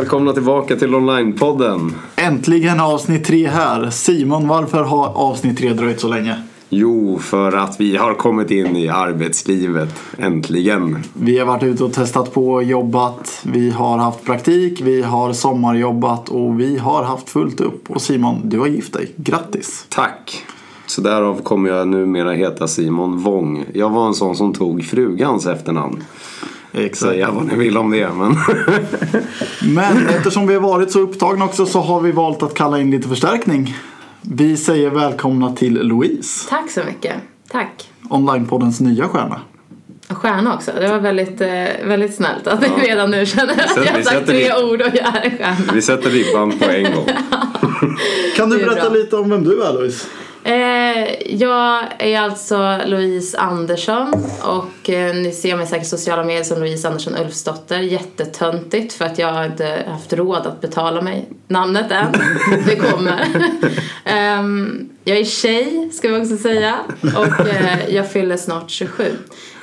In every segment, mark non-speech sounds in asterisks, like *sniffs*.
Välkomna tillbaka till Onlinepodden. Äntligen avsnitt tre här. Simon, varför har avsnitt tre dröjt så länge? Jo, för att vi har kommit in i arbetslivet. Äntligen. Vi har varit ute och testat på, jobbat, vi har haft praktik, vi har sommarjobbat och vi har haft fullt upp. Och Simon, du har gift dig. Grattis! Tack. Så därav kommer jag numera heta Simon Wong. Jag var en sån som tog frugans efternamn. Säga vad ni vill om det, men... *laughs* Men eftersom vi har varit så upptagna också så har vi valt att kalla in lite förstärkning. Vi säger välkomna till Louise, Tack så mycket. Tack. Onlinepoddens nya stjärna. Stjärna också. Det var väldigt, eh, väldigt snällt att ni redan nu känner att jag har vi sagt sätter tre ord och jag är en stjärna. Vi sätter ribban på en gång. *laughs* Kan du berätta bra. lite om vem du är Louise? Eh, jag är alltså Louise Andersson och eh, ni ser mig säkert i sociala medier som Louise Andersson Ulfsdotter. Jättetöntigt för att jag har inte haft råd att betala mig namnet än. *laughs* Det kommer. Ehm, jag är tjej ska vi också säga och eh, jag fyller snart 27.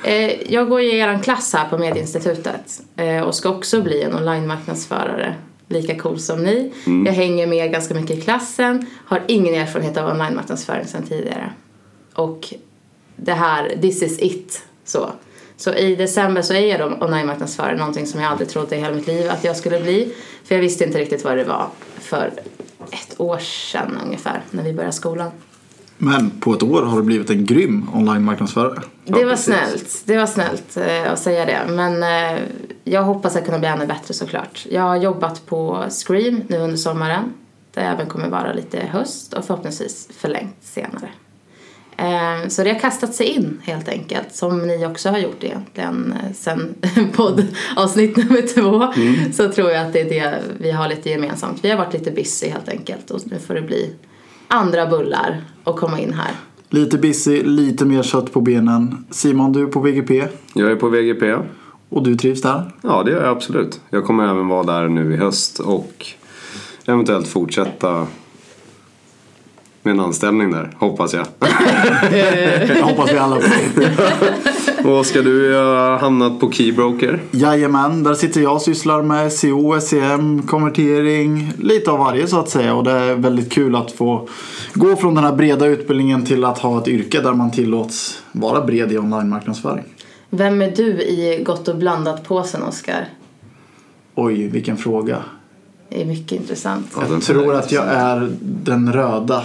Eh, jag går i er klass här på Medieinstitutet eh, och ska också bli en online-marknadsförare lika cool som ni. Jag hänger med ganska mycket i klassen, har ingen erfarenhet av online-marknadsföring sedan tidigare. Och det här, this is it. Så. Så i december så är jag då online-marknadsförare, någonting som jag aldrig trodde i hela mitt liv att jag skulle bli. För jag visste inte riktigt vad det var för ett år sedan ungefär, när vi började skolan. Men på ett år har du blivit en grym online-marknadsförare. Det var snällt, det var snällt eh, att säga det. Men eh, jag hoppas att kunna bli ännu bättre såklart. Jag har jobbat på Scream nu under sommaren. Där jag även kommer vara lite höst och förhoppningsvis förlängt senare. Eh, så det har kastat sig in helt enkelt. Som ni också har gjort egentligen sen *laughs* poddavsnitt nummer två. Så tror jag att det är det vi har lite gemensamt. Vi har varit lite busy helt enkelt och nu får det bli andra bullar och komma in här. Lite busy, lite mer kött på benen. Simon, du är på VGP Jag är på VGP. och du trivs där. Ja, det gör jag absolut. Jag kommer även vara där nu i höst och eventuellt fortsätta med en anställning där, hoppas jag. *laughs* Det hoppas vi alla. Och ska du ha hamnat på Keybroker? Jajamän, där sitter jag och sysslar med CO, SEM, konvertering, lite av varje så att säga. Och det är väldigt kul att få gå från den här breda utbildningen till att ha ett yrke där man tillåts vara bred i online-marknadsföring. Vem är du i Gott och blandat-påsen, Oskar? Oj, vilken fråga. Det är mycket intressant. Jag tror att jag är den röda.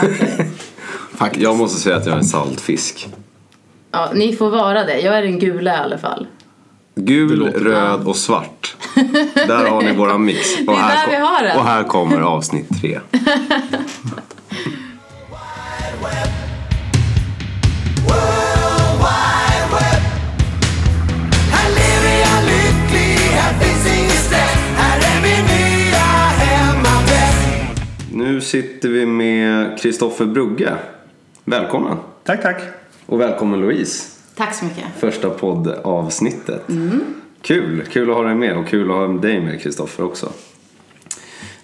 *laughs* Faktiskt. Jag måste säga att jag är en saltfisk. ja, ni får vara det. Jag är den gula i alla fall. Gul, röd och svart. Där har ni våra mix. *laughs* Och Det är här där kom- vi har den. Och här kommer avsnitt tre. *laughs* sitter vi med Kristoffer Brugge. Välkommen. Tack, tack. Och välkommen Louise. Tack så mycket. Första poddavsnittet. Kul, kul att ha dig med och kul att ha dig med Kristoffer också.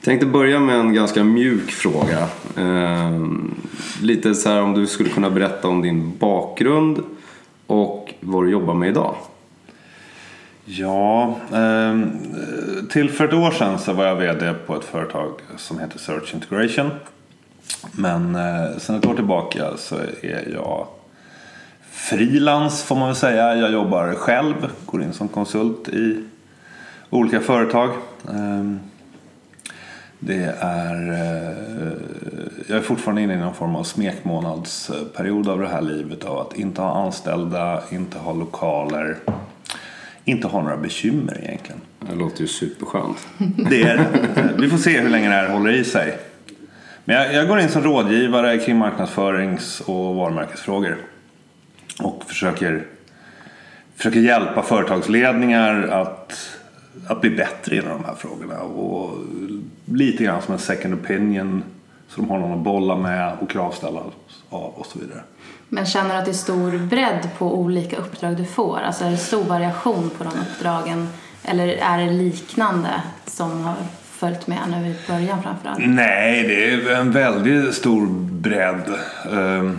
Tänkte börja med en ganska mjuk fråga. Ehm, lite så här om du skulle kunna berätta om din bakgrund och vad du jobbar med idag. Ja, ehm, till för ett år sedan så var jag VD på ett företag som heter Search Integration. Men eh, sen ett år tillbaka så är jag frilans får man väl säga. Jag jobbar själv, går in som konsult i olika företag. Ehm, det är, eh, jag är fortfarande inne i någon form av smekmånadsperiod av det här livet av att inte ha anställda, inte ha lokaler, inte ha några bekymmer egentligen. Det låter ju superskönt. *laughs* Det är. Vi får se hur länge det här håller i sig. Men jag, jag går in som rådgivare kring marknadsförings och varumärkesfrågor. Och försöker, försöker hjälpa företagsledningar att, att bli bättre inom de här frågorna. Och lite grann som en second opinion. Så de har någon att bolla med och kravställa av och så vidare. Men känner du att det är stor bredd på olika uppdrag du får? Alltså är det stor variation på de uppdragen? Eller är det liknande som har följt med nu i början framförallt? Nej, det är en väldigt stor bredd. Ehm,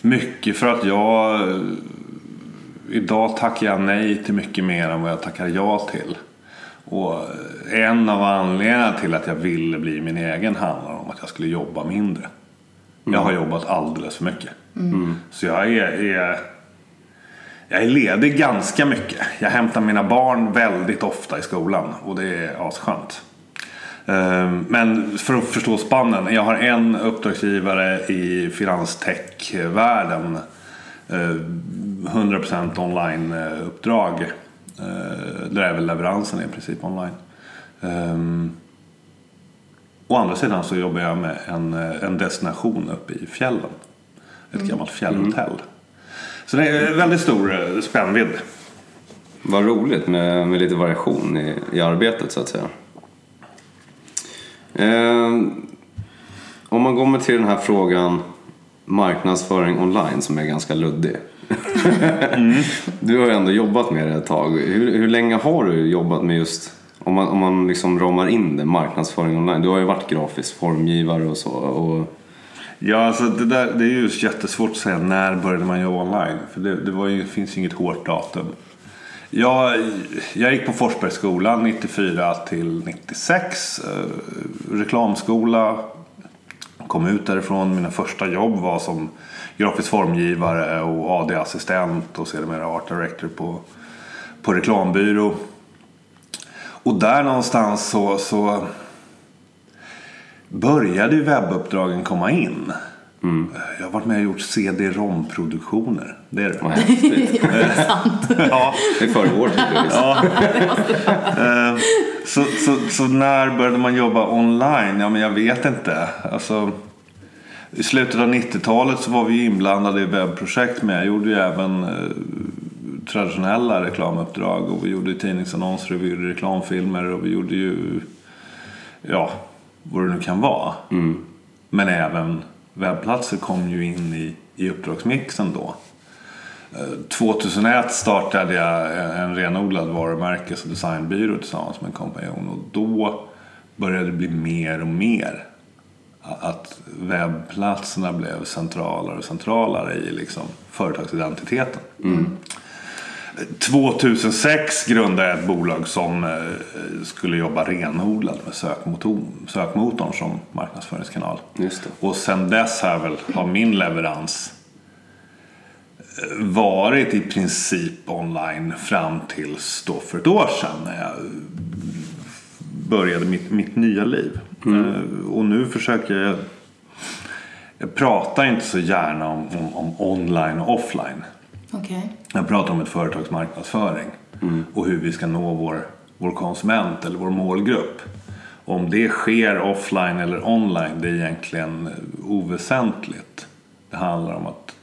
mycket för att jag idag tackar jag nej till mycket mer än vad jag tackar ja till. Och en av anledningarna till att jag ville bli min egen handlar om att jag skulle jobba mindre. Jag har jobbat alldeles för mycket. Så jag är, är, jag är ledig ganska mycket. Jag hämtar mina barn väldigt ofta i skolan och det är askönt. Ehm, Men för att förstå spannen. Jag har en uppdragsgivare i finanstech-världen. Eh, 100% online-uppdrag. Eh, Där även leveransen är i princip online. Å andra sidan så jobbar jag med en, eh, en destination uppe i fjällen. Ett gammalt fjällhotell. Så det är väldigt stor eh, spännvidd. Vad roligt med, med lite variation i, i arbetet så att säga. Eh, om man kommer till den här frågan marknadsföring online som är ganska luddig. *laughs* Du har ju ändå jobbat med det ett tag. Hur, hur länge har du jobbat med just, om man, om man liksom ramar in det, marknadsföring online? Du har ju varit grafisk formgivare och så. Och, Ja, alltså det, där, det är ju jättesvårt att säga när började man jobba online. För det, det var ju, finns ju inget hårt datum. Jag, jag gick på Forsbergsskolan 94 till 96. Eh, reklamskola. Kom ut därifrån. Mina första jobb var som grafisk formgivare och AD-assistent och sedermera art director på, på reklambyrå. Och där någonstans så, så började ju webbuppdragen komma in. Jag har varit med och gjort CD-ROM-produktioner. Det är det. vad häftigt. *laughs* *laughs* ja. Det är före vår tid. Ja. Eh, så, så, så när började man jobba online? Ja, men jag vet inte. Alltså, I slutet av 90-talet så var vi inblandade i webbprojekt men jag gjorde ju även eh, traditionella reklamuppdrag och vi gjorde tidningsannonser och vi gjorde reklamfilmer och vi gjorde ju ja, vad det nu kan vara. Men även webbplatser kom ju in i, i uppdragsmixen då. Eh, 2001 startade jag en renodlad varumärkes och designbyrå tillsammans med en kompanjon och då började det bli mer och mer att webbplatserna blev centralare och centralare i liksom företagsidentiteten. 2006 grundade jag ett bolag som eh, skulle jobba renodlat med sökmotorn, sökmotorn som marknadsföringskanal. Och sen dess har, väl, har min leverans eh, varit i princip online fram tills då för ett år sedan när jag började mitt, mitt nya liv. Eh, Och nu försöker jag... Jag pratar inte så gärna om, om, om online och offline. Okay. Jag pratar om ett företags marknadsföring och hur vi ska nå vår, vår konsument eller vår målgrupp. Om det sker offline eller online det är egentligen oväsentligt. Det handlar om att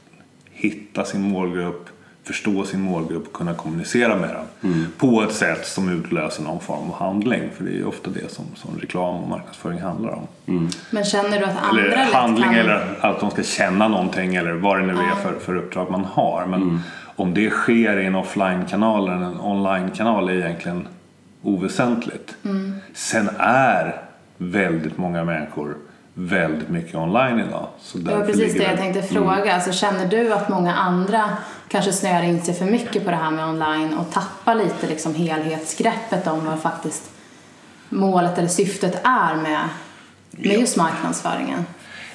hitta sin målgrupp, förstå sin målgrupp och kunna kommunicera med den på ett sätt som utlöser någon form av handling. För det är ju ofta det som, som reklam och marknadsföring handlar om. Men känner du att andra Eller handling kan... eller att de ska känna någonting eller vad det nu är för, för uppdrag man har. Men om det sker i en offline-kanal eller en online-kanal är egentligen oväsentligt. Sen är väldigt många människor väldigt mycket online idag. Så Det var precis det jag tänkte fråga. Alltså, känner du att många andra kanske snöar in sig för mycket på det här med online och tappar lite liksom helhetsgreppet om vad faktiskt målet eller syftet är med, med just marknadsföringen?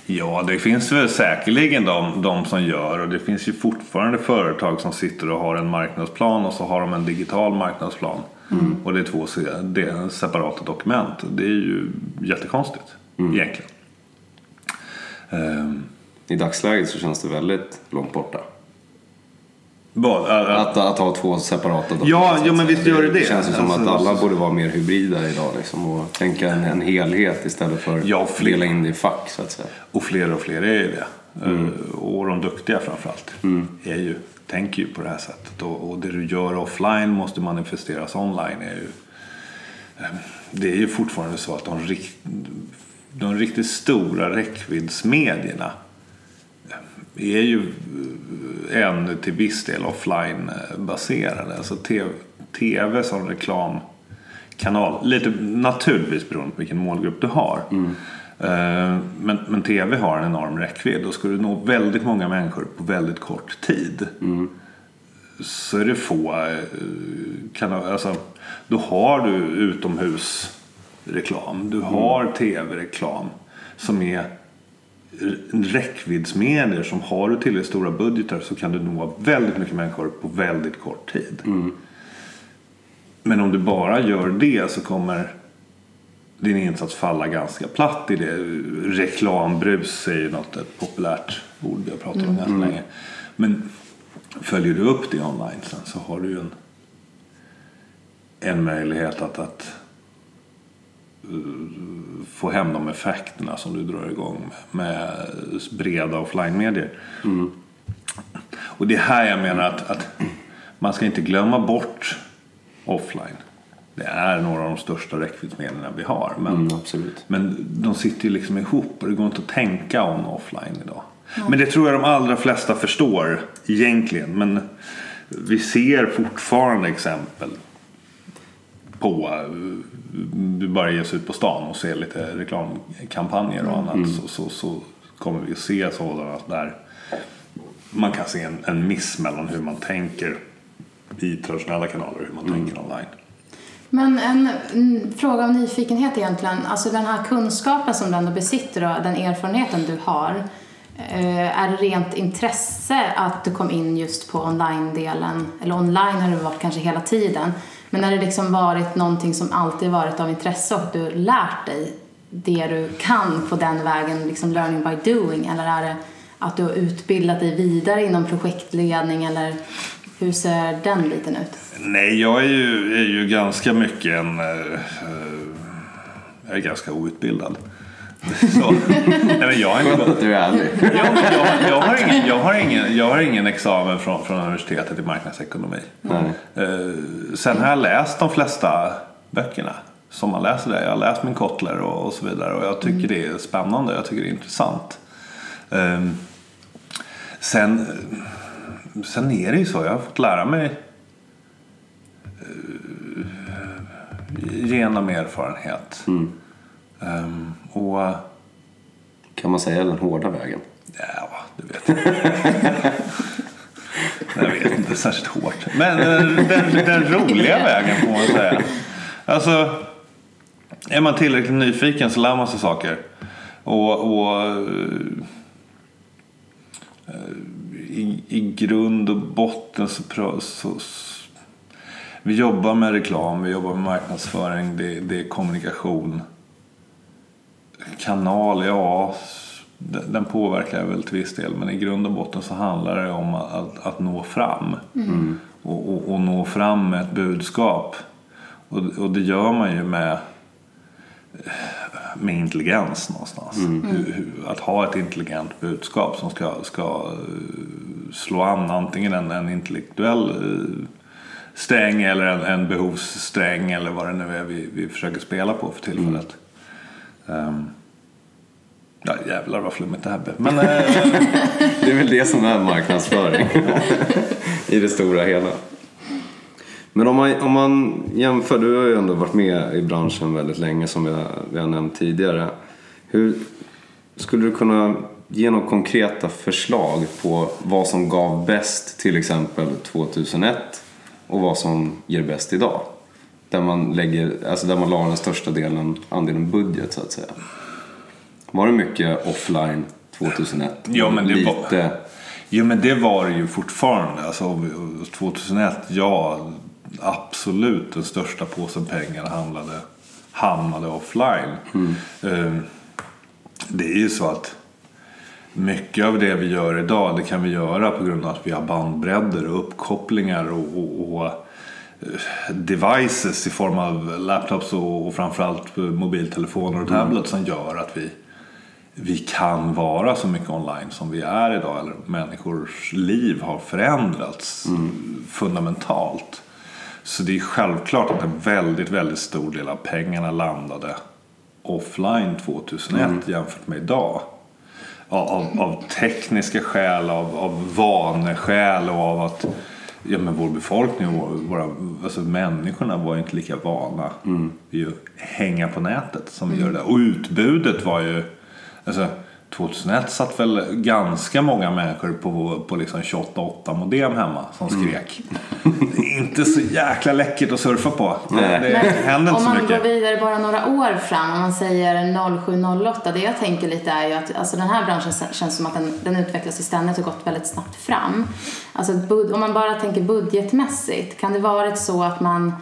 Ja, det finns väl säkerligen de, de som gör och det finns ju fortfarande företag som sitter och har en marknadsplan och så har de en digital marknadsplan. Och det är två det är separata dokument. Det är ju jättekonstigt egentligen. Ehm, I dagsläget så känns det väldigt långt borta. vad, Att, att ha två separata dokument. Ja, jo, men visst gör det det. Det känns ju som Alltså, att alla så- borde vara mer hybrida idag liksom, och tänka en, en helhet istället för Ja, att dela in det i fack så att säga. Och fler och fler är ju det. Eh, Och de duktiga framförallt är ju, tänker ju på det här sättet. Och, och det du gör offline måste manifesteras online. Är ju, eh, det är ju fortfarande så att de, rikt, de riktigt stora räckviddsmedierna eh, är ju eh, ännu till viss del offline-baserade. Alltså TV, TV som reklamkanal, lite naturligtvis beroende på vilken målgrupp du har. Eh, Men, men TV har en enorm räckvidd och ska du nå väldigt många människor på väldigt kort tid så är det få eh, kan, alltså, då har du utomhusreklam. Du har tv-reklam som är räckviddsmedier som har du tillräckligt stora budgetar så kan du nå väldigt mycket människor på väldigt kort tid. Men om du bara gör det så kommer din insats falla ganska platt i det. Reklambrus är ju något ett populärt ord vi har pratat om ganska länge. Men följer du upp det online sen så har du ju en, en möjlighet att, att få hem de effekterna som du drar igång med, med breda offline-medier. Och det är här jag menar att, att man ska inte glömma bort offline. Det är några av de största räckviddsmedierna vi har. Men, Mm, absolut. men de sitter ju liksom ihop och det går inte att tänka on offline idag. Men det tror jag de allra flesta förstår egentligen. Men vi ser fortfarande exempel på du bara ger sig ut på stan och ser lite reklamkampanjer och annat så, så, så kommer vi att se sådana där man kan se en, en miss mellan hur man tänker i traditionella kanaler och hur man tänker online. Men en, mm, fråga om nyfikenhet egentligen. Alltså den här kunskapen som du ändå besitter och den erfarenheten du har. Eh, är det rent intresse att du kom in just på online-delen? Eller online har det varit kanske hela tiden. Men har det liksom varit någonting som alltid varit av intresse och du lärt dig det du kan på den vägen, liksom learning by doing? Eller är det att du har utbildat dig vidare inom projektledning eller hur ser den biten ut? Nej, jag är ju, är ju ganska mycket en... jag är ganska outbildad. Så, nej, men jag, har inte, Du är ärlig. jag, jag, jag, har ingen, jag, har ingen, jag har ingen examen från, från universitetet i marknadsekonomi. Nej. Eh, sen har jag läst de flesta böckerna som man läser där. Jag har läst min Kotler och, och så vidare och jag tycker det är spännande. Jag tycker det är intressant. Eh, sen, sen är det ju så. Jag har fått lära mig eh, genom erfarenhet. Ehm, och Kan man säga den hårda vägen? Ja, det vet jag *laughs* Jag vet inte särskilt hårt. Men eh, den, den roliga vägen får man säga. Alltså, är man tillräckligt nyfiken så lär man sig saker. Och, och eh, i, i grund och botten så, så, så vi jobbar med reklam, vi jobbar med marknadsföring, det, det är kommunikation kanal, ja, den påverkar väl till viss del. Men i grund och botten så handlar det om att, att, att nå fram. Och, och, och nå fram med ett budskap. Och, och det gör man ju med, med intelligens någonstans. Hur, hur, att ha ett intelligent budskap som ska, ska eh, slå an antingen en, en intellektuell eh, sträng eller en, en behovssträng eller vad det nu är vi, vi försöker spela på för tillfället. Ehm, ja, jävlar vad flummigt det här blev. Men, eh, *laughs* Det är väl det som är marknadsföring *laughs* i det stora hela. Men om man, om man jämför, du har ju ändå varit med i branschen väldigt länge som vi har, vi har nämnt tidigare. Hur skulle du kunna ge några konkreta förslag på vad som gav bäst till exempel 2001 och vad som ger bäst idag? Där man, lägger, alltså där man la den största delen, andelen budget så att säga. Var det mycket offline 2001? Ja, men det var- Lite... jo men det var det ju fortfarande. Alltså, 2001, ja absolut den största påsen pengar handlade, hamnade offline. Ehm, det är ju så att mycket av det vi gör idag det kan vi göra på grund av att vi har bandbredder och uppkopplingar och, och, och devices i form av laptops och, och framförallt mobiltelefoner och tablets som gör att vi, vi kan vara så mycket online som vi är idag. Eller människors liv har förändrats fundamentalt. Så det är självklart att en väldigt, väldigt stor del av pengarna landade offline 2001 jämfört med idag. Av, av, av tekniska skäl, av, av vaneskäl och av att ja, men vår befolkning, vår, våra, alltså människorna var ju inte lika vana vid att hänga på nätet som vi gör idag. Och utbudet var ju, alltså 2001 satt väl ganska många människor på, på liksom 28-8 modem hemma som skrek. inte så jäkla läckert att surfa på. Nej. Det händer inte om så man går mycket. vidare bara några år fram, om man säger 0708, det jag tänker lite är ju att alltså den här branschen känns som att den, den utvecklas i ständigt och gått väldigt snabbt fram. Alltså om man bara tänker budgetmässigt, kan det varit så att man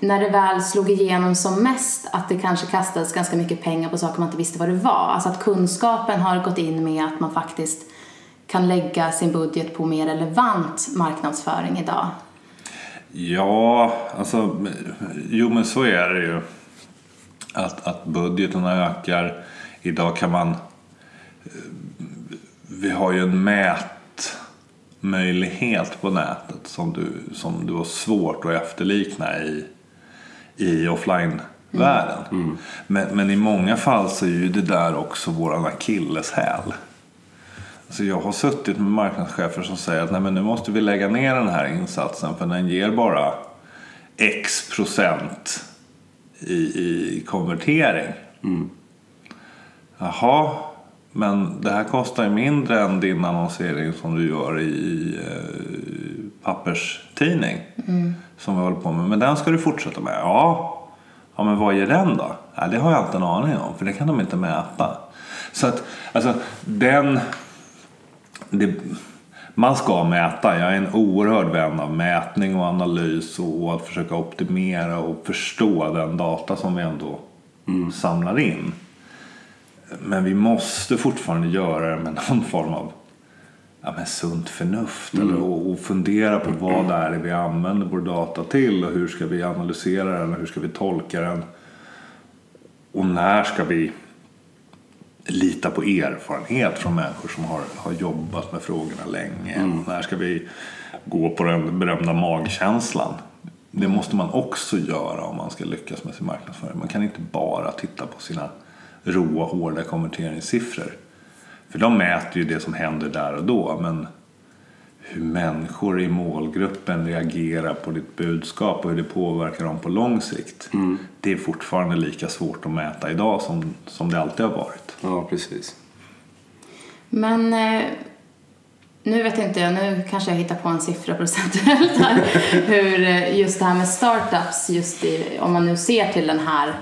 när det väl slog igenom som mest att det kanske kastades ganska mycket pengar på saker man inte visste vad det var. Alltså att kunskapen har gått in med att man faktiskt kan lägga sin budget på mer relevant marknadsföring idag. Ja, alltså, jo men så är det ju. Att, att budgeterna ökar. Idag kan man... Eh, vi har ju en mätmöjlighet på nätet som du, som du har svårt att efterlikna i, i offline-världen. Men, men i många fall så är ju det där också våran akilleshäl. Alltså jag har suttit med marknadschefer som säger att Nej, men nu måste vi lägga ner den här insatsen för den ger bara X procent i, i konvertering. Jaha, men det här kostar ju mindre än din annonsering som du gör i, i eh, papperstidning. Som vi håller på med. Men den ska du fortsätta med. Ja, ja men vad ger den då? Ja, det har jag inte en aning om för det kan de inte mäta. Så att alltså den det, man ska mäta. Jag är en oerhörd vän av mätning och analys och att försöka optimera och förstå den data som vi ändå samlar in. Men vi måste fortfarande göra det med någon form av ja, men sunt förnuft. Eller, och, och fundera på vad det är vi använder vår data till och hur ska vi analysera den och hur ska vi tolka den. Och när ska vi lita på erfarenhet från människor som har, har jobbat med frågorna länge. Och När ska vi gå på den berömda magkänslan? Det måste man också göra om man ska lyckas med sin marknadsföring. Man kan inte bara titta på sina råa, hårda konverteringssiffror. För de mäter ju det som händer där och då. Men hur människor i målgruppen reagerar på ditt budskap och hur det påverkar dem på lång sikt. Det är fortfarande lika svårt att mäta idag som, som det alltid har varit. Ja, precis. Men eh, nu vet inte jag, nu kanske jag hittar på en siffra procentuellt här. *laughs* hur eh, just det här med startups, just i, om man nu ser till den här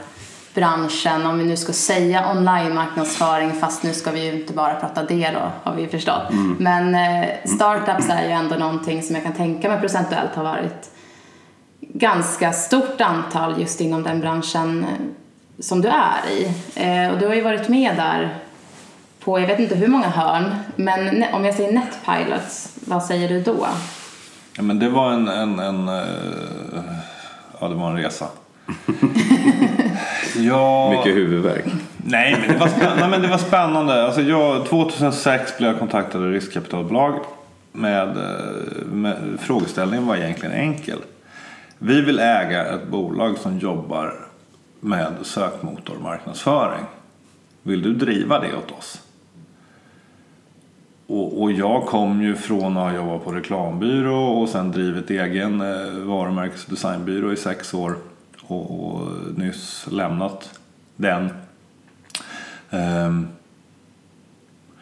branschen, om vi nu ska säga online-marknadsföring, fast nu ska vi ju inte bara prata det då, har vi ju förstått. Men eh, startups är ju ändå någonting som jag kan tänka mig procentuellt har varit ganska stort antal just inom den branschen eh, som du är i. Eh, och du har ju varit med där på, jag vet inte hur många hörn, men om jag säger Netpilots, vad säger du då? Ja, men det var en, en, en, eh, ja, det var en resa. *laughs* ja, Mycket huvudvärk. Nej, men det var spännande. *laughs* Nej, men det var spännande. Alltså jag, 2006 blev jag kontaktad av riskkapitalbolag. Med, eh, med, frågeställningen var egentligen enkel. Vi vill äga ett bolag som jobbar med sökmotormarknadsföring. Vill du driva det åt oss? Och, och jag kom ju från att ha jobbat på reklambyrå och sen drivit egen eh, varumärkes och designbyrå i sex år. Och, och nyss lämnat den. Ehm,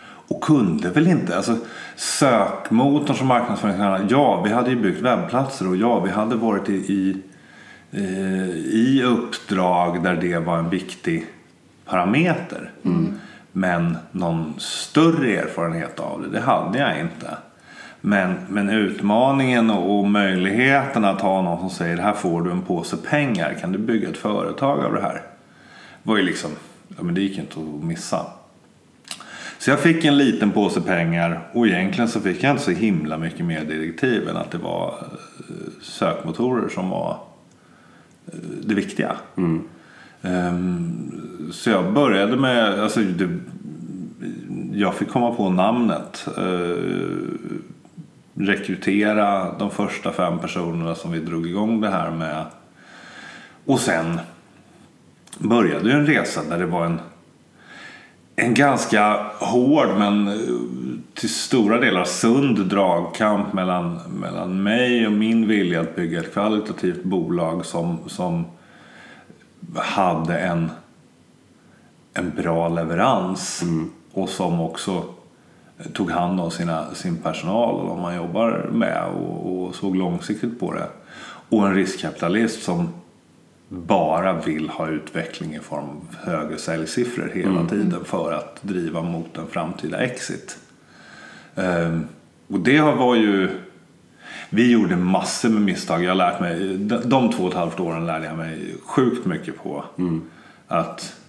och kunde väl inte, alltså sökmotorn som marknadsföringskanal, ja vi hade ju byggt webbplatser och ja vi hade varit i, i, eh, i uppdrag där det var en viktig parameter. Men någon större erfarenhet av det, det hade jag inte. Men, men utmaningen och, möjligheten att ha någon som säger här får du en påse pengar, kan du bygga ett företag av det här? var ju liksom, ja men det gick inte att missa. Så jag fick en liten påse pengar och egentligen så fick jag inte så himla mycket mer direktiv än att det var eh, sökmotorer som var eh, det viktiga. Ehm, Så jag började med, alltså det, jag fick komma på namnet. eh, Rekrytera de första fem personerna som vi drog igång det här med. Och sen började en resa där det var en, en ganska hård men eh, till stora delar sund dragkamp mellan, mellan mig och min vilja att bygga ett kvalitativt bolag som, som hade en, en bra leverans och som också tog hand om sina, sin personal och de man jobbar med och, och såg långsiktigt på det. Och en riskkapitalist som bara vill ha utveckling i form av högre säljsiffror hela tiden för att driva mot en framtida exit. Ehm, och det var ju... Vi gjorde massor med misstag. Jag har lärt mig, de, två och ett halvt åren lärde jag mig sjukt mycket på. Att eh,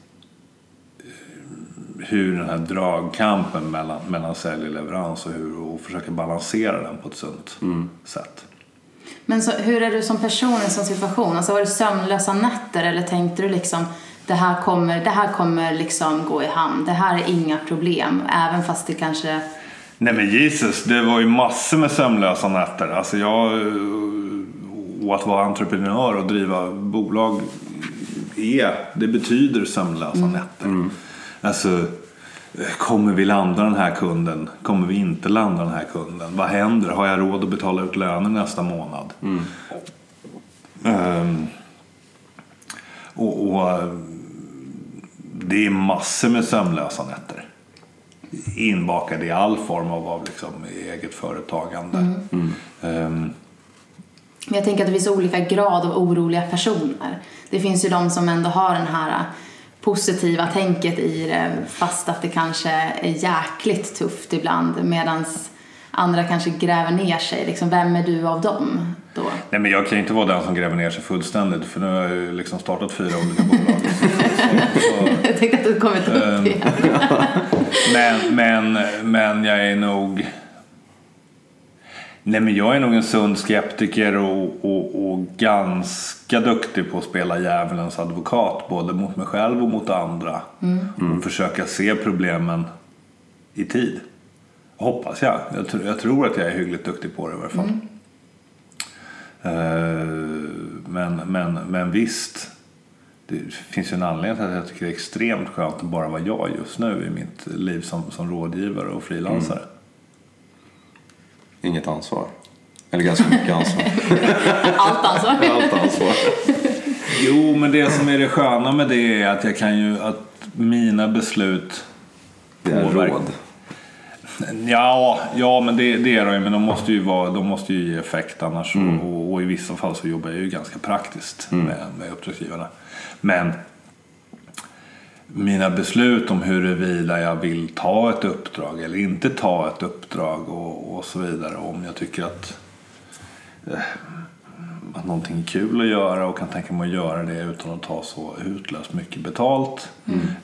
hur den här dragkampen mellan, mellan sälj och leverans och hur och försöka balansera den på ett sunt sätt. Men så, hur är du som person i en sån situation? Alltså var det sömnlösa nätter eller tänkte du liksom det här kommer, det här kommer liksom gå i hamn, det här är inga problem, även fast det kanske Nej men Jesus, det var ju massor med sömnlösa nätter. Alltså jag, eh, och att vara entreprenör och driva bolag är, det betyder sömnlösa nätter. Alltså, kommer vi landa den här kunden? Kommer vi inte landa den här kunden? Vad händer? Har jag råd att betala ut löner nästa månad? Ehm, och, och eh, det är massor med sömnlösa nätter inbakade i all form av, av liksom eget företagande. Ehm, Men Jag tänker att det finns olika grad av oroliga personer. Det finns ju de som ändå har den här positiva tänket i det fast att det kanske är jäkligt tufft ibland medan andra kanske gräver ner sig. Liksom, vem är du av dem då? nej men jag kan ju inte vara den som gräver ner sig fullständigt för nu har jag ju liksom startat fyra olika bolag. så, *laughs* så, Jag tänkte att du kommit upp igen. *laughs* men, men, men jag är nog... Nej men jag är nog en sund skeptiker och, och, och ganska duktig på att spela djävulens advokat både mot mig själv och mot andra. Och försöka se problemen i tid. Hoppas jag. Jag, tr- jag tror att jag är hyggligt duktig på det i alla fall. Eh, men, men, men visst. Det finns ju en anledning till att jag tycker det är extremt skönt att bara vara jag just nu i mitt liv som, som rådgivare och frilansare. Inget ansvar. Eller ganska mycket *laughs* ansvar. Allt alltså. *laughs* Allt ansvar. Jo, men det som är det sköna med det är att jag kan ju att mina beslut Det är Påverkar. råd. Ja, ja men det, det är de ju. Men de måste ju, vara, de måste ju ge effekt annars. Och, och i vissa fall så jobbar jag ju ganska praktiskt med, med uppdragsgivarna. Men mina beslut om huruvida jag vill ta ett uppdrag eller inte ta ett uppdrag och, och så vidare. Om jag tycker att, eh, att någonting är kul att göra och kan tänka mig att göra det utan att ta så hutlöst mycket betalt.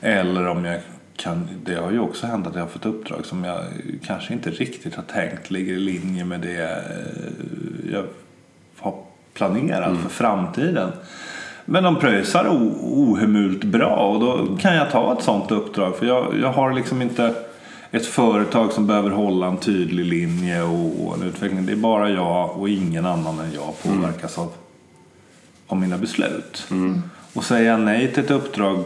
Eller om jag kan, det har ju också hänt att jag har fått uppdrag som jag kanske inte riktigt har tänkt ligger i linje med det eh, jag har planerat för framtiden. Men de pröjsar ohemult bra och då kan jag ta ett sånt uppdrag. För jag, jag har liksom inte ett företag som behöver hålla en tydlig linje och, och en utveckling. Det är bara jag och ingen annan än jag påverkas av, av mina beslut. Och säger jag nej till ett uppdrag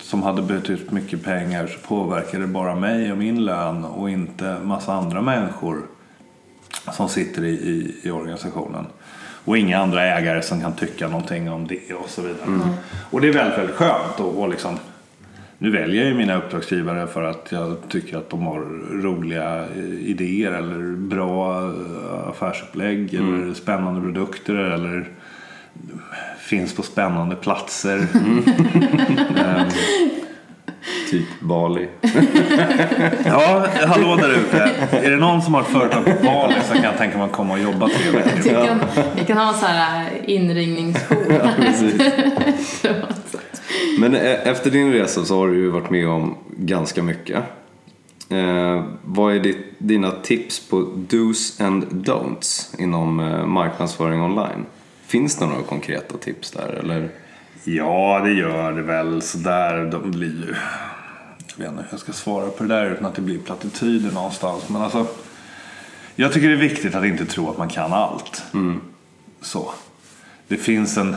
som hade betytt mycket pengar så påverkar det bara mig och min lön och inte massa andra människor som sitter i, i, i organisationen. Och inga andra ägare som kan tycka någonting om det och så vidare. Och det är väldigt, väldigt skönt. Och, och liksom, nu väljer jag ju mina uppdragsgivare för att jag tycker att de har roliga eh, idéer eller bra eh, affärsupplägg eller spännande produkter eller finns på spännande platser. *laughs* Ehm, Typ Bali. *laughs* Ja, hallå där ute. Är det någon som har ett företag på Bali så kan jag tänka mig att komma och jobba tre Vi veckor. kan, vi kan ha sån här inringningsjour. *laughs* Men e- efter din resa så har du ju varit med om ganska mycket. Eh, vad är ditt, dina tips på dos and don'ts inom eh, marknadsföring online? Finns det några konkreta tips där eller? Ja, det gör det väl. Sådär, de blir ju... Jag vet inte hur jag ska svara på det där utan att det blir plattityder någonstans. Men alltså, jag tycker det är viktigt att inte tro att man kan allt. Så. Det finns en...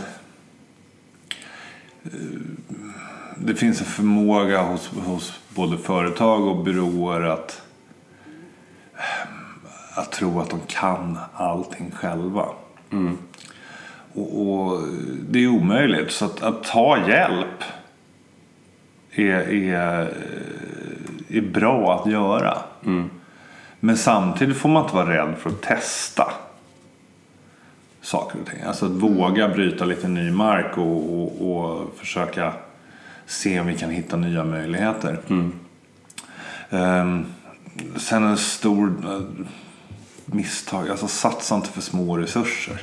Det finns en förmåga hos, hos både företag och byråer att, att tro att de kan allting själva. Och, och det är omöjligt. Så att, att ta hjälp är, är, är bra att göra. Men samtidigt får man inte vara rädd för att testa saker och ting. Alltså att våga bryta lite ny mark och, och, och försöka se om vi kan hitta nya möjligheter. Ehm, sen en stor eh, misstag, alltså satsa inte för små resurser.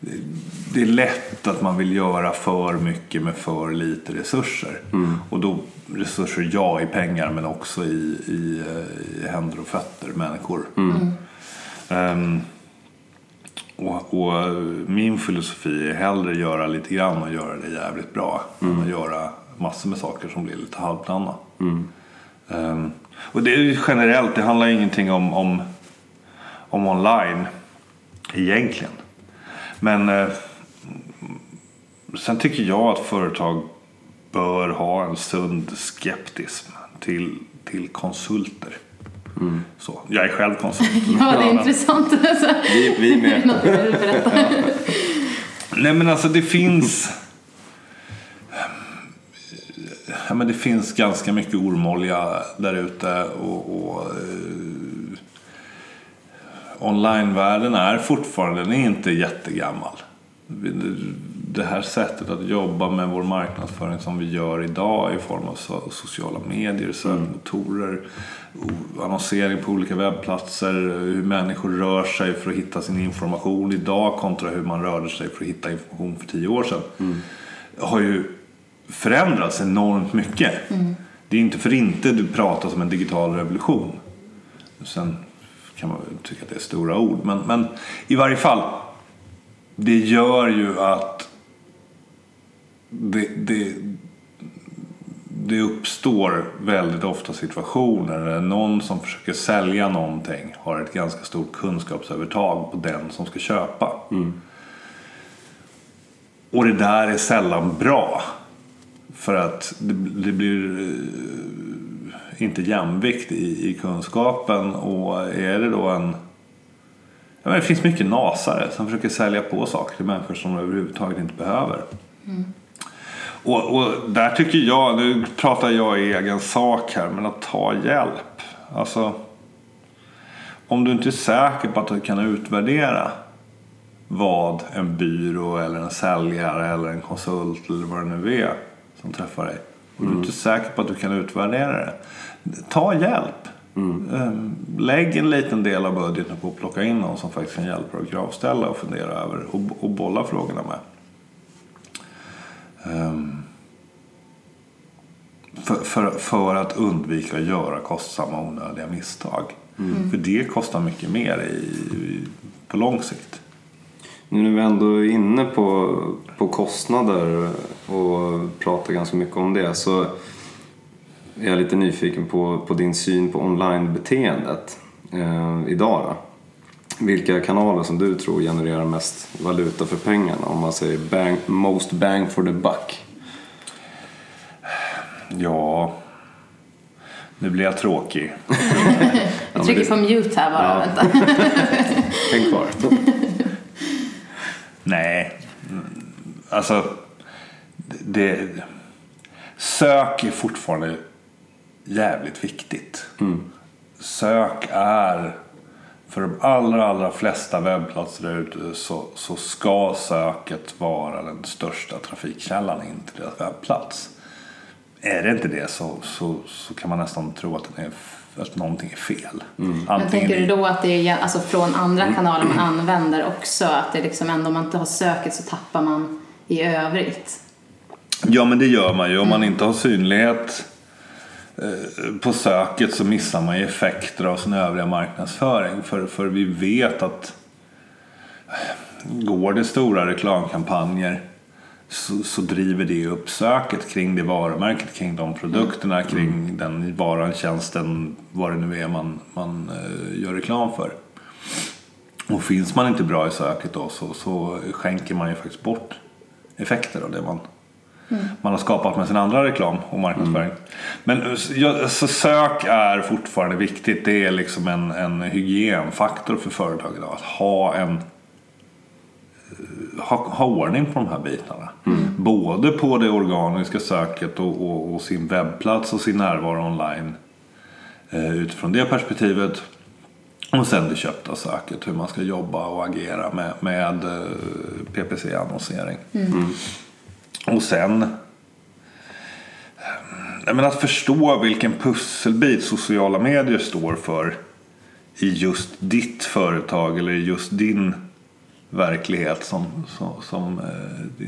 Det- är lätt att man vill göra för mycket med för lite resurser. Och då resurser, ja, i pengar men också i, i, eh, i händer och fötter, människor. Ehm, och, och eh, min filosofi är hellre göra lite grann och göra det jävligt bra. Än att göra massor med saker som blir lite halvdana. Ehm, och det är generellt, det handlar ingenting om, om, om online egentligen. Men eh, sen tycker jag att företag bör ha en sund skeptism till, till konsulter. Så, jag är själv konsult. *laughs* Ja, det är intressant. Vi, vi med. *laughs* Nej men alltså det finns... Ja, men det finns ganska mycket ormolja där ute och, och eh, onlinevärlden är fortfarande, den är inte jättegammal. Det här sättet att jobba med vår marknadsföring som vi gör idag i form av so- sociala medier, sökmotorer, o- annonsering på olika webbplatser, hur människor rör sig för att hitta sin information idag kontra hur man rörde sig för att hitta information för tio år sedan. har ju förändrats enormt mycket. Det är inte för inte du pratar om en digital revolution. Sen kan man tycka att det är stora ord. Men, men i varje fall. Det gör ju att det, det, det uppstår väldigt ofta situationer där någon som försöker sälja någonting har ett ganska stort kunskapsövertag på den som ska köpa. Och det där är sällan bra. För att det, det blir eh, inte jämvikt i, i kunskapen. Och är det då en... Ja, men det finns mycket nasare som försöker sälja på saker till människor som de överhuvudtaget inte behöver. Och, och där tycker jag, nu pratar jag i egen sak här, men att ta hjälp. Alltså, om du inte är säker på att du kan utvärdera vad en byrå eller en säljare eller en konsult eller vad det nu är som träffar dig. Och du är inte säker på att du kan utvärdera det. Ta hjälp. Ehm, Lägg en liten del av budgeten på att plocka in någon som faktiskt kan hjälpa dig att kravställa och fundera över och, och bolla frågorna med. Ehm, för, för, för att undvika att göra kostsamma onödiga misstag. För det kostar mycket mer i, i, på lång sikt. Nu när vi ändå är inne på, på kostnader och pratar ganska mycket om det så är jag lite nyfiken på, på din syn på online-beteendet eh, idag. Då. Vilka kanaler som du tror genererar mest valuta för pengarna om man säger bang, most bang for the buck? Ja, nu blir jag tråkig. *laughs* Jag trycker på mute här bara. Vänta. *laughs* Häng kvar. *laughs* Nej, alltså. Det, sök är fortfarande jävligt viktigt. Sök är, för de allra, allra flesta webbplatser där ute så, så ska söket vara den största trafikkällan in till deras webbplats. Är det inte det så, så, så kan man nästan tro att, den är, att någonting är fel. Men Antingen tänker du då att det är alltså från andra kanaler man använder också? Att det liksom ändå om man inte har söket så tappar man i övrigt? Ja men det gör man ju. Om man inte har synlighet på söket så missar man ju effekter av sin övriga marknadsföring. För, för vi vet att går det stora reklamkampanjer så, så driver det upp söket kring det varumärket, kring de produkterna, kring den varan, tjänsten, vad det nu är man, man eh, gör reklam för. Och finns man inte bra i söket då så, så skänker man ju faktiskt bort effekter av det man, man har skapat med sin andra reklam och marknadsföring. Men eh, ja, så sök är fortfarande viktigt. Det är liksom en, en hygienfaktor för företag idag. Att ha en ha, ha ordning på de här bitarna. Både på det organiska söket och, och, och sin webbplats och sin närvaro online. Eh, utifrån det perspektivet. Och sen det köpta söket, hur man ska jobba och agera med, med eh, PPC-annonsering. Och sen Nej, men att förstå vilken pusselbit sociala medier står för i just ditt företag eller i just din verklighet som, som, som eh,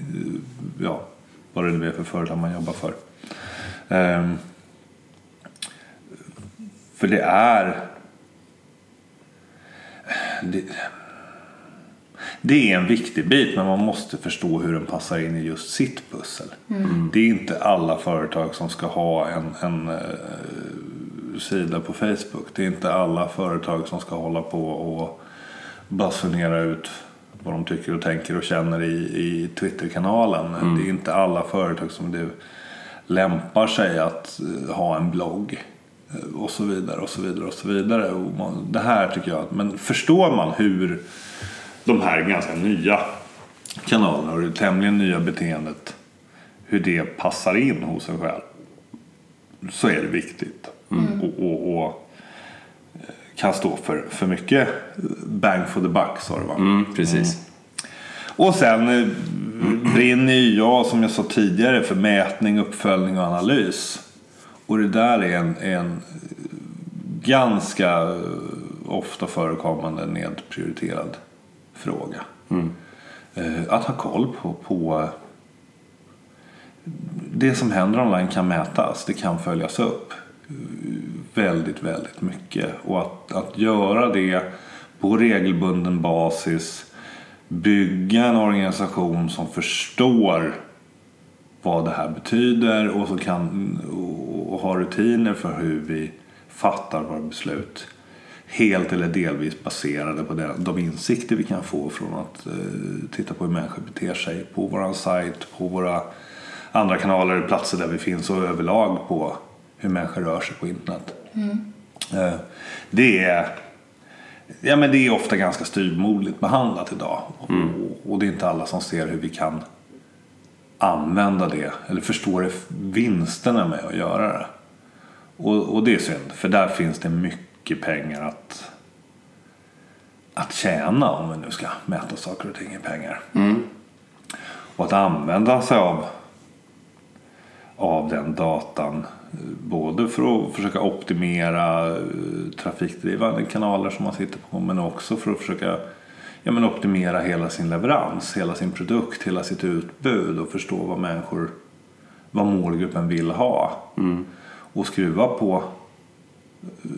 ja, vad det nu är för företag man jobbar för. Ehm, för det är det, det är en viktig bit men man måste förstå hur den passar in i just sitt pussel. Det är inte alla företag som ska ha en, en eh, sida på Facebook. Det är inte alla företag som ska hålla på och basunera ut vad de tycker och tänker och känner i, i Twitterkanalen. Det är inte alla företag som det lämpar sig att eh, ha en blogg. eh, Och så vidare och så vidare och så vidare. Och man, det här tycker jag, att- men förstår man hur de här ganska nya kanalerna och det tämligen nya beteendet hur det passar in hos en själv så är det viktigt. Och, och, och eh, kan stå för, för mycket bang for the buck sa du va? Mm, precis. Och sen brinner ju jag som jag sa tidigare för mätning, uppföljning och analys. Och det där är en, en ganska eh, ofta förekommande nedprioriterad fråga. Eh, Att ha koll på, på det som händer online kan mätas, det kan följas upp eh, väldigt, väldigt mycket. Och att, att göra det på regelbunden basis, bygga en organisation som förstår vad det här betyder och, så kan, och, och ha rutiner för hur vi fattar våra beslut. Helt eller delvis baserade på de insikter vi kan få från att eh, titta på hur människor beter sig på vår sajt, på våra andra kanaler, platser där vi finns och överlag på hur människor rör sig på internet. Eh, det, är, ja, men det är ofta ganska styvmoderligt behandlat idag. Och, och det är inte alla som ser hur vi kan använda det eller förstår vinsterna med att göra det. Och, och det är synd, för där finns det mycket pengar att, att tjäna om vi nu ska mäta saker och ting i pengar. Och att använda sig av, av den datan både för att försöka optimera eh, trafikdrivande kanaler som man sitter på men också för att försöka ja, men optimera hela sin leverans, hela sin produkt, hela sitt utbud och förstå vad människor, vad målgruppen vill ha. Och skruva på, eh,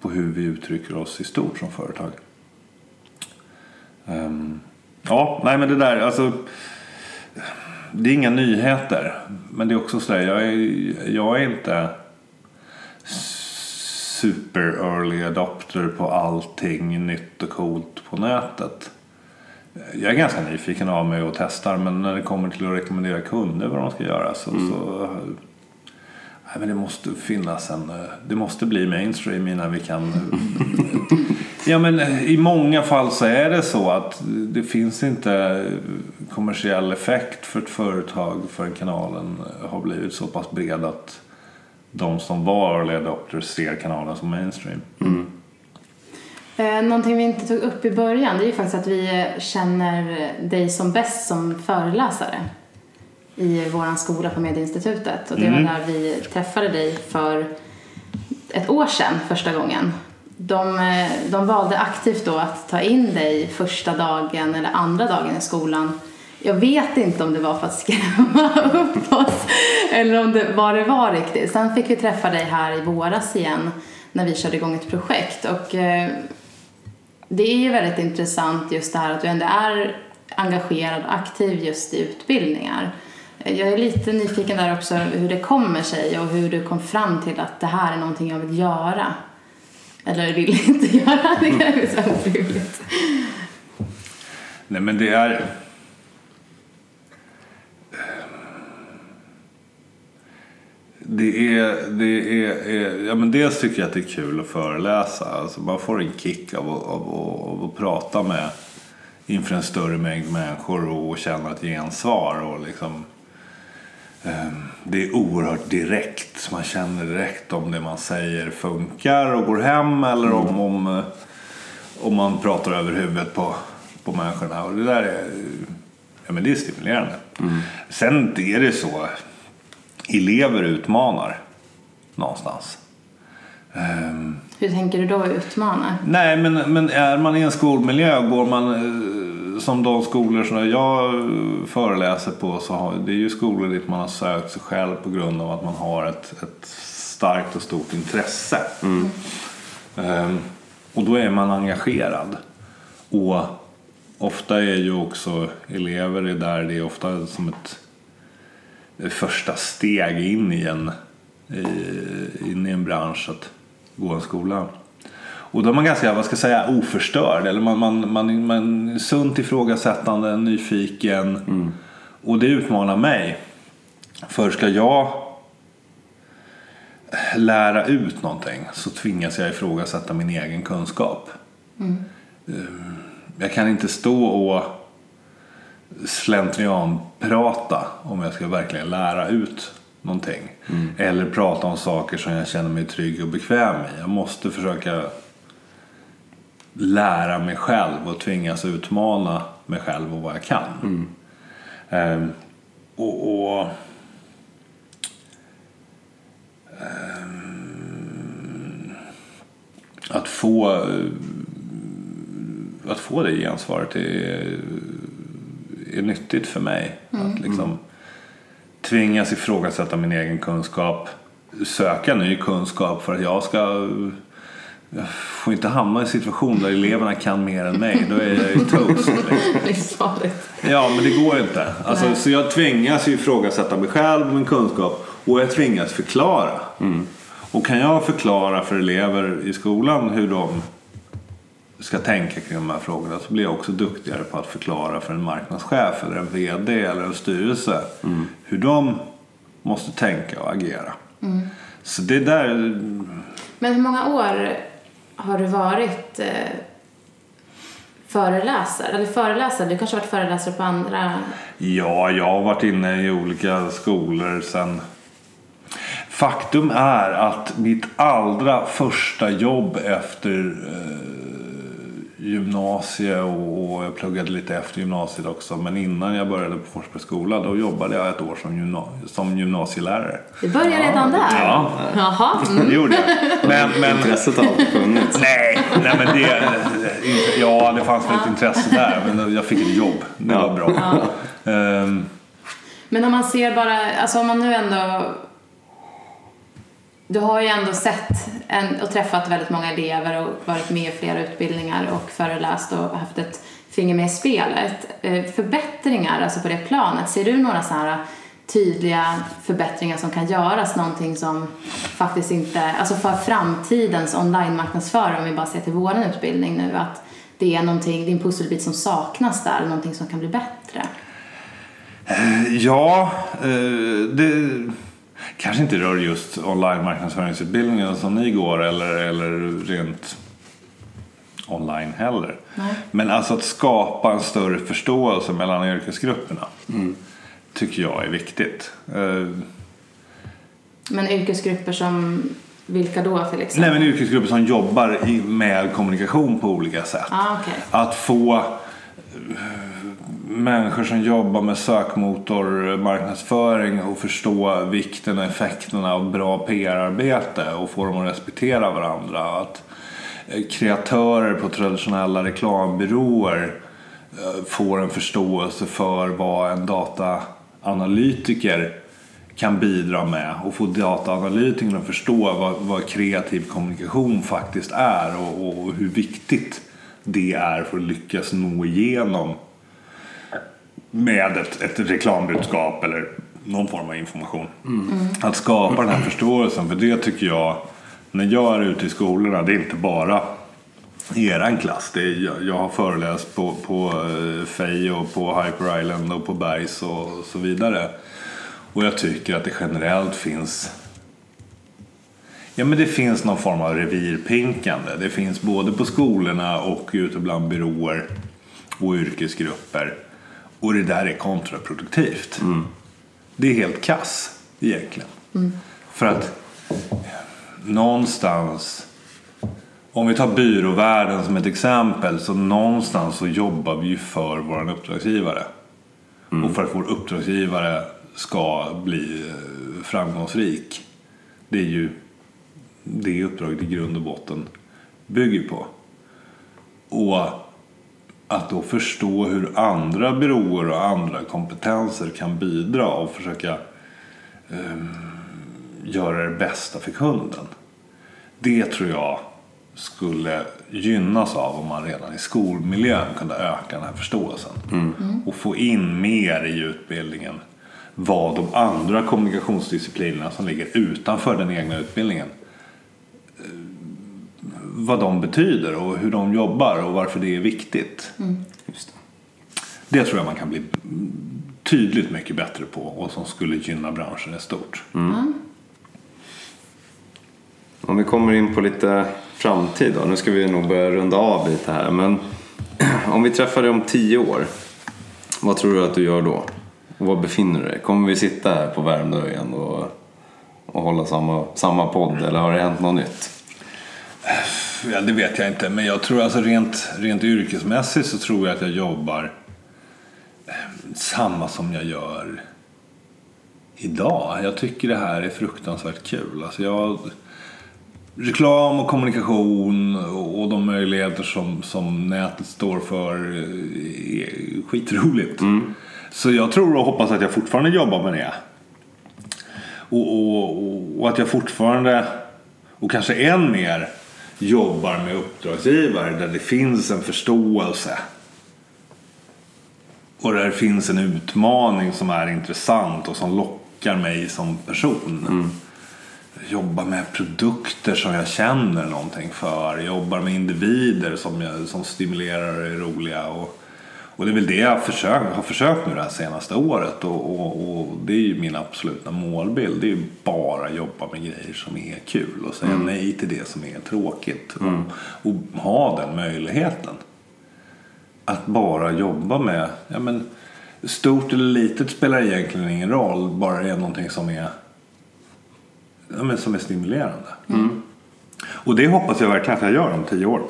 på hur vi uttrycker oss i stort som företag. Ehm, ja, nej men det där, alltså. Det är inga nyheter. Men det är också sådär, jag är, jag är inte super early adopter på allting nytt och coolt på nätet. Jag är ganska nyfiken av mig och testar men när det kommer till att rekommendera kunder vad de ska göra så, så nej, men det måste finnas en, det måste bli mainstream innan vi kan *laughs* Ja men i många fall så är det så att det finns inte kommersiell effekt för ett företag förrän kanalen har blivit så pass bred att de som var early adopters ser kanalen som mainstream. Eh, någonting vi inte tog upp i början det är ju faktiskt att vi eh, känner dig som bäst som föreläsare i vår skola på Medieinstitutet. Och det var där vi träffade dig för ett år sedan första gången. De, eh, de valde aktivt då att ta in dig första dagen eller andra dagen i skolan. Jag vet inte om det var för att skrämma *laughs* upp oss eller om det, vad det var riktigt. Sen fick vi träffa dig här i våras igen när vi körde igång ett projekt. Och eh, det är ju väldigt intressant just det här att du ändå är engagerad och aktiv just i utbildningar. Jag är lite nyfiken där också hur det kommer sig och hur du kom fram till att det här är någonting jag vill göra. Eller vill inte göra, *laughs* det kanske är så otroligt. Nej men det är... Det är, det är, är, ja men dels tycker jag att det är kul att föreläsa. Alltså man får en kick av, att- av, av, av att prata med inför en större mängd människor och känna ett gensvar. Och liksom, eh, det är oerhört direkt. Man känner direkt om det man säger funkar och går hem eller om, om, eh, Och man pratar över huvudet på, på människorna. Och det där är, ja, men det är stimulerande. Sen är det så, elever utmanar någonstans. Ehm, Hur tänker du då utmana? Nej, men, men är man i en skolmiljö, går man eh, som de skolor som jag eh, föreläser på, så har, det är ju skolor dit man har sökt sig själv på grund av att man har ett, ett starkt och stort intresse. Ehm, och då är man engagerad. Och ofta är ju också elever är där, det är ofta som ett ett första steg in i en, i, in i en bransch att gå en skola. Och då är man ganska, vad ska jag säga, oförstörd. Eller man, man, man, man är sunt ifrågasättande, nyfiken. Och det utmanar mig. För ska jag lära ut någonting så tvingas jag ifrågasätta min egen kunskap. Eh, Jag kan inte stå och slentrianprata om jag ska verkligen lära ut någonting. Eller prata om saker som jag känner mig trygg och bekväm i. Jag måste försöka lära mig själv och tvingas utmana mig själv och vad jag kan. Ehm, och, och ehm, att få att få det gensvaret är, är nyttigt för mig. Att liksom tvingas ifrågasätta min egen kunskap, söka ny kunskap för att jag ska jag får inte hamna i en situation där eleverna kan mer än mig. Då är jag ju toast. *laughs* liksom. Ja, men det går inte. Alltså, så jag tvingas ju ifrågasätta mig själv, min kunskap och jag tvingas förklara. Och kan jag förklara för elever i skolan hur de ska tänka kring de här frågorna så blir jag också duktigare på att förklara för en marknadschef eller en VD eller en styrelse hur de måste tänka och agera. Så det där, Men hur många år har du varit eh, föreläsare? Eller föreläsare, du kanske har varit föreläsare på andra... Ja, jag har varit inne i olika skolor sen. Faktum är att mitt allra första jobb efter eh, gymnasiet och, och jag pluggade lite efter gymnasiet också. Men innan jag började på Forsbergs skola då jobbade jag ett år som, gymna- som gymnasielärare. Du börjar redan där? Ja, Jaha. *laughs* Mm. det gjorde jag. Men, men, Intresset har alltid funnits. nej, nej, men det, ja, det fanns väl ett intresse där. Men jag fick ett jobb. Det var bra. Ehm, Men om man ser bara, alltså om man nu ändå... Du har ju ändå sett en, och träffat väldigt många elever och varit med i flera utbildningar och föreläst och haft ett finger med i spelet. Eh, förbättringar, alltså på det planet, ser du några sådana här tydliga förbättringar som kan göras? Någonting som faktiskt inte, alltså för framtidens online-marknadsförare, om vi bara ser till vår utbildning nu, att det är någonting, det är en pusselbit som saknas där, någonting som kan bli bättre. Eh, ja, eh, det kanske inte rör just online marknadsföringsutbildningen som ni går eller, eller rent online heller. Nej. Men alltså att skapa en större förståelse mellan yrkesgrupperna tycker jag är viktigt. Eh, Men yrkesgrupper som, vilka då till exempel? Nej men yrkesgrupper som jobbar i, med kommunikation på olika sätt. Ah, okej. Att få människor som jobbar med sökmotormarknadsföring och förstå vikten och effekterna av bra PR-arbete och få dem att respektera varandra. Att eh, kreatörer på traditionella reklambyråer eh, får en förståelse för vad en dataanalytiker kan bidra med och få dataanalytikerna att förstå vad, vad kreativ kommunikation faktiskt är och, och hur viktigt det är för att lyckas nå igenom med ett, ett reklambudskap eller någon form av information. Att skapa den här förståelsen, för det tycker jag, när jag är ute i skolorna, det är inte bara eran klass. Det är, jag, jag har föreläst på, på eh, FEI och på Hyper Island och på Bergs och så vidare. Och jag tycker att det generellt finns Ja men det finns någon form av revirpinkande. Det finns både på skolorna och ute bland byråer och yrkesgrupper. Och det där är kontraproduktivt. Det är helt kass egentligen. För att någonstans om vi tar byråvärlden som ett exempel så någonstans så jobbar vi ju för vår uppdragsgivare. Och för att vår uppdragsgivare ska bli eh, framgångsrik. Det är ju det uppdraget i grund och botten bygger på. Och att då förstå hur andra byråer och andra kompetenser kan bidra och försöka ehm, göra det bästa för kunden. Det tror jag skulle gynnas av om man redan i skolmiljön kunde öka den här förståelsen. Och få in mer i utbildningen vad de andra kommunikationsdisciplinerna som ligger utanför den egna utbildningen vad de betyder och hur de jobbar och varför det är viktigt. Just det. Det tror jag man kan bli tydligt mycket bättre på och som skulle gynna branschen i stort. Om vi kommer in på lite framtid då. Nu ska vi nog börja runda av lite här. Men *clears throat* om vi träffar dig om tio år. Vad tror du att du gör då? Och var befinner du dig? Kommer vi sitta här på Värmdö igen och, och hålla samma, samma podd? Eller har det hänt något nytt? *sniffs* Ja, det vet jag inte, men jag tror alltså rent, rent yrkesmässigt så tror jag att jag jobbar eh, samma som jag gör idag. Jag tycker det här är fruktansvärt kul. Alltså jag, reklam och kommunikation och, de möjligheter som, som nätet står för eh, är skitroligt. Så jag tror och hoppas att jag fortfarande jobbar med det. Och, och, och, och att jag fortfarande, och kanske än mer, jobbar med uppdragsgivare där det finns en förståelse. Och där det finns en utmaning som är intressant och som lockar mig som person. Jobbar med produkter som jag känner någonting för. Jobbar med individer som, jag, som stimulerar och är roliga. Och, och det är väl det jag försök, har försökt nu det här senaste året. Och, och, och det är ju min absoluta målbild. Det är ju bara jobba med grejer som är kul. Och säga nej till det som är tråkigt. Och, och ha den möjligheten. Att bara jobba med, ja men stort eller litet spelar egentligen ingen roll. Bara det är någonting som är, ja, men som är stimulerande. Och det hoppas jag verkligen att jag gör om tio år.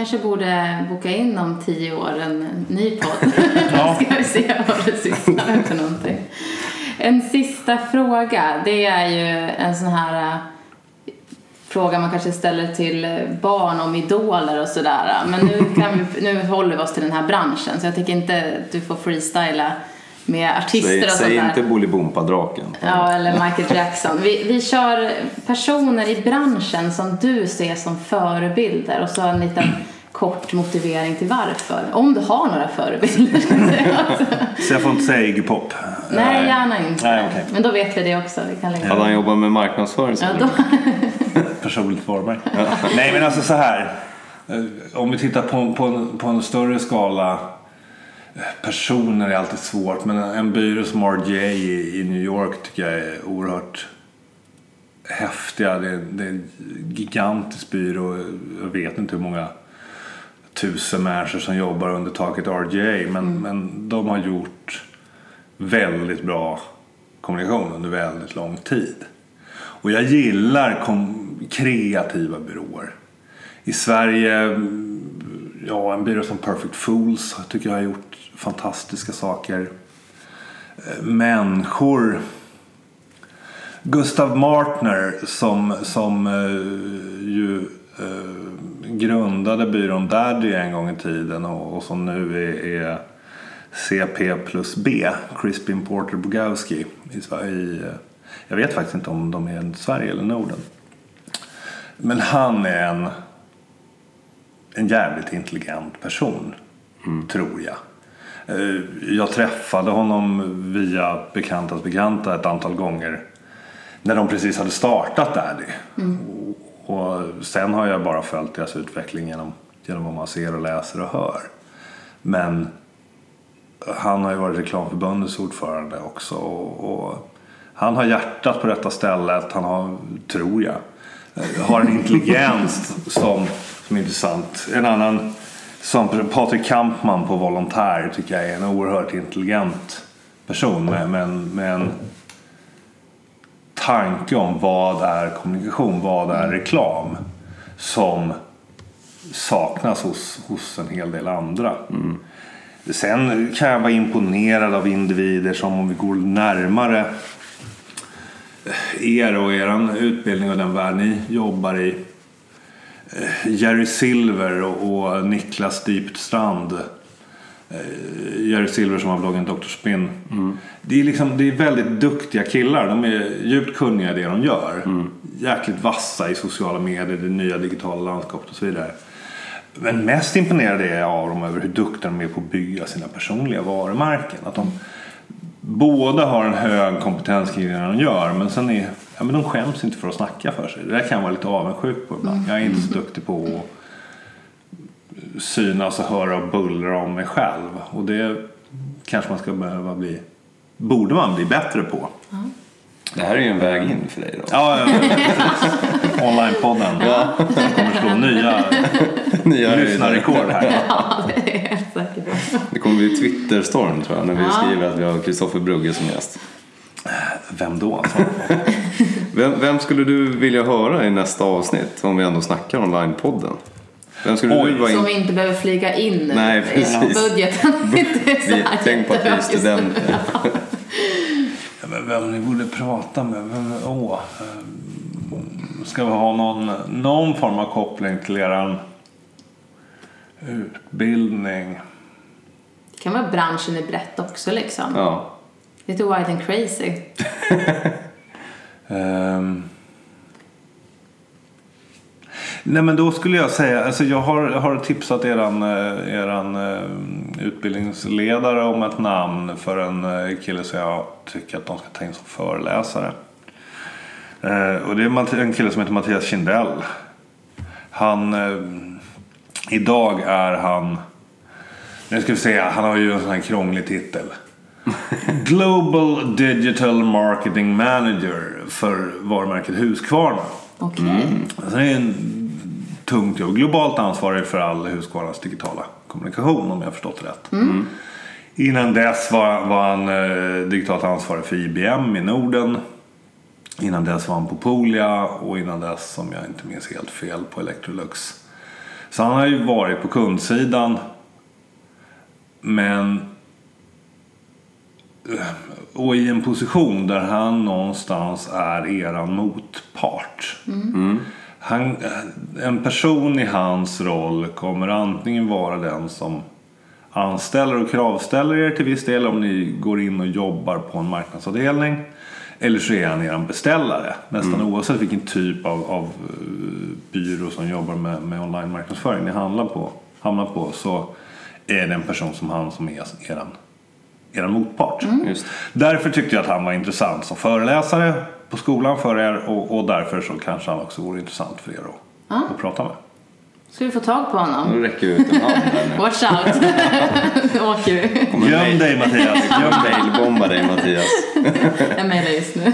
Eh, kanske borde boka in om tio år en ny podd. Ja. *laughs* Ska vi se vad du sysslar med för någonting. En sista fråga. Det är ju en sån här äh, fråga man kanske ställer till barn om idoler och sådär. Men nu, kan vi, nu håller vi oss till den här branschen så jag tycker inte att du får freestyla med artister Säg, och sånt säg där. inte Bolibompa-draken. Ja, eller Michael Jackson. Vi, vi kör personer i branschen som du ser som förebilder och så en liten kort motivering till varför. Om du har några förebilder. *laughs* så jag får inte säga Iggy Pop. Nej, gärna inte. Nej, okej. Men då vet vi det också. Vi kan lägga Hade han jobbat med marknadsföring så Ja, då. *laughs* personligt varumärke. Nej men alltså så här. Eh, Om vi tittar på, på, på en större skala. Personer är alltid svårt men en, byrå som RJ i, New York tycker jag är oerhört häftiga. Det, är- det är en gigantisk byrå. Jag vet inte hur många tusen människor som jobbar under taket RJ men, men de har gjort väldigt bra kommunikation under väldigt lång tid. Och jag gillar kreativa byråer. I Sverige, mm, ja en byrå som Perfect Fools tycker jag har gjort fantastiska saker. Eh, människor. Gustav Martner som, som eh, ju eh, grundade byrån Daddy en gång i tiden och, och som nu är, är CP plus B, Crispin Porter Bogowski i Sverige. Jag vet faktiskt inte om de är i Sverige eller Norden. Men han är en, en jävligt intelligent person, tror jag. Eh, Jag träffade honom via bekantas bekanta ett antal gånger när de precis hade startat Daddy. Och, och sen har jag bara följt deras utveckling genom, genom vad man ser och läser och hör. Men han har ju varit Reklamförbundets ordförande också. Och, och han har hjärtat på detta stället. Han har, tror jag, eh, har en intelligens *laughs* som, som är intressant. En annan, som Patrik Kampman på Volontär tycker jag är en oerhört intelligent person med, med, en, med en tanke om vad är kommunikation, vad är reklam. som saknas hos, hos en hel del andra. Sen kan jag vara imponerad av individer som om vi går närmare er och er utbildning och den värld ni jobbar i. Eh, Jerry Silver och, Niklas Dipstrand. Eh, Jerry Silver som har bloggen Dr. Spin. Det, är liksom, det är väldigt duktiga killar. De är djupt kunniga i det de gör. Jäkligt vassa i sociala medier, det nya digitala landskapet och så vidare. Men mest imponerad är jag av dem över hur duktiga de är på att bygga sina personliga varumärken. Att de båda har en hög kompetens kring det de gör men sen är ja, men de skäms inte för att snacka för sig. Det där kan jag vara lite avundsjuk på ibland. Jag är inte så duktig på att synas och höra och bullra om mig själv. Och det kanske man ska behöva bli, borde man bli bättre på. Det här är ju en väg in för dig då. Ja, ja, ja. *laughs* Onlinepodden kommer slå nya *laughs* Nya lyssnarrekord här. *laughs* Ja, det är helt säker på. Det kommer bli Twitterstorm tror jag när vi Ja. skriver att vi har Kristoffer Brugge som gäst. Vem då? *laughs* Vem, vem skulle du vilja höra i nästa avsnitt om vi ändå snackar online-podden? Vem skulle Oj. du vara Som in... vi inte behöver flyga in Nej, precis. budgeten. Inte så Vi, här tänk på att vi är studenter. Ja, men Vem ni borde prata med? Vem, åh, eh, ska vi ha någon, någon form av koppling till eran utbildning? Det kan vara branschen är brett också liksom. Ja. Lite wild and crazy. *laughs* Ehm. Nej men då skulle jag säga, alltså jag har, har tipsat eran, eh, eran eh, utbildningsledare om ett namn för en eh, kille som jag tycker att de ska ta in som föreläsare. Och det är en kille som heter Mattias Kindell. Han, idag är han, nu ska vi se, han har ju en sån här krånglig titel. *laughs* Global Digital Marketing Manager för varumärket Husqvarna. Okej. Alltså det är en tungt jobb. Globalt ansvarig för all Husqvarnas digitala kommunikation om jag har förstått rätt. Innan dess var, var han eh, digitalt ansvarig för IBM i Norden. Innan dess var han på Polia och innan dess, om jag inte minns helt fel, på Electrolux. Så han har ju varit på kundsidan. Men och i en position där han någonstans är eran motpart. Han, en person i hans roll kommer antingen vara den som anställer och kravställer er till viss del om ni går in och jobbar på en marknadsavdelning. Eller så är han er beställare. Nästan oavsett vilken typ av, av eh, byrå som jobbar med, med online-marknadsföring ni handlar på, hamnar på så är det en person som han som är eran, eran motpart. Det. Därför tyckte jag att han var intressant som föreläsare på skolan för er och, och därför så kanske han också vore intressant för er att, att prata med. Ska vi få tag på honom? Nu räcker vi ut en hand här nu. Watch out. Nu åker vi. *laughs* Göm dig Mattias! Jag mailbombar dig Mattias. Jag mejlar just nu.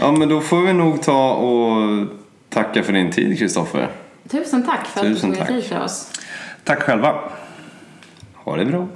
Ja men då får vi nog ta och tacka för din tid Kristoffer. Tusen tack för att du Tusen tog dig tid för oss. Tack själva! Ha det bra.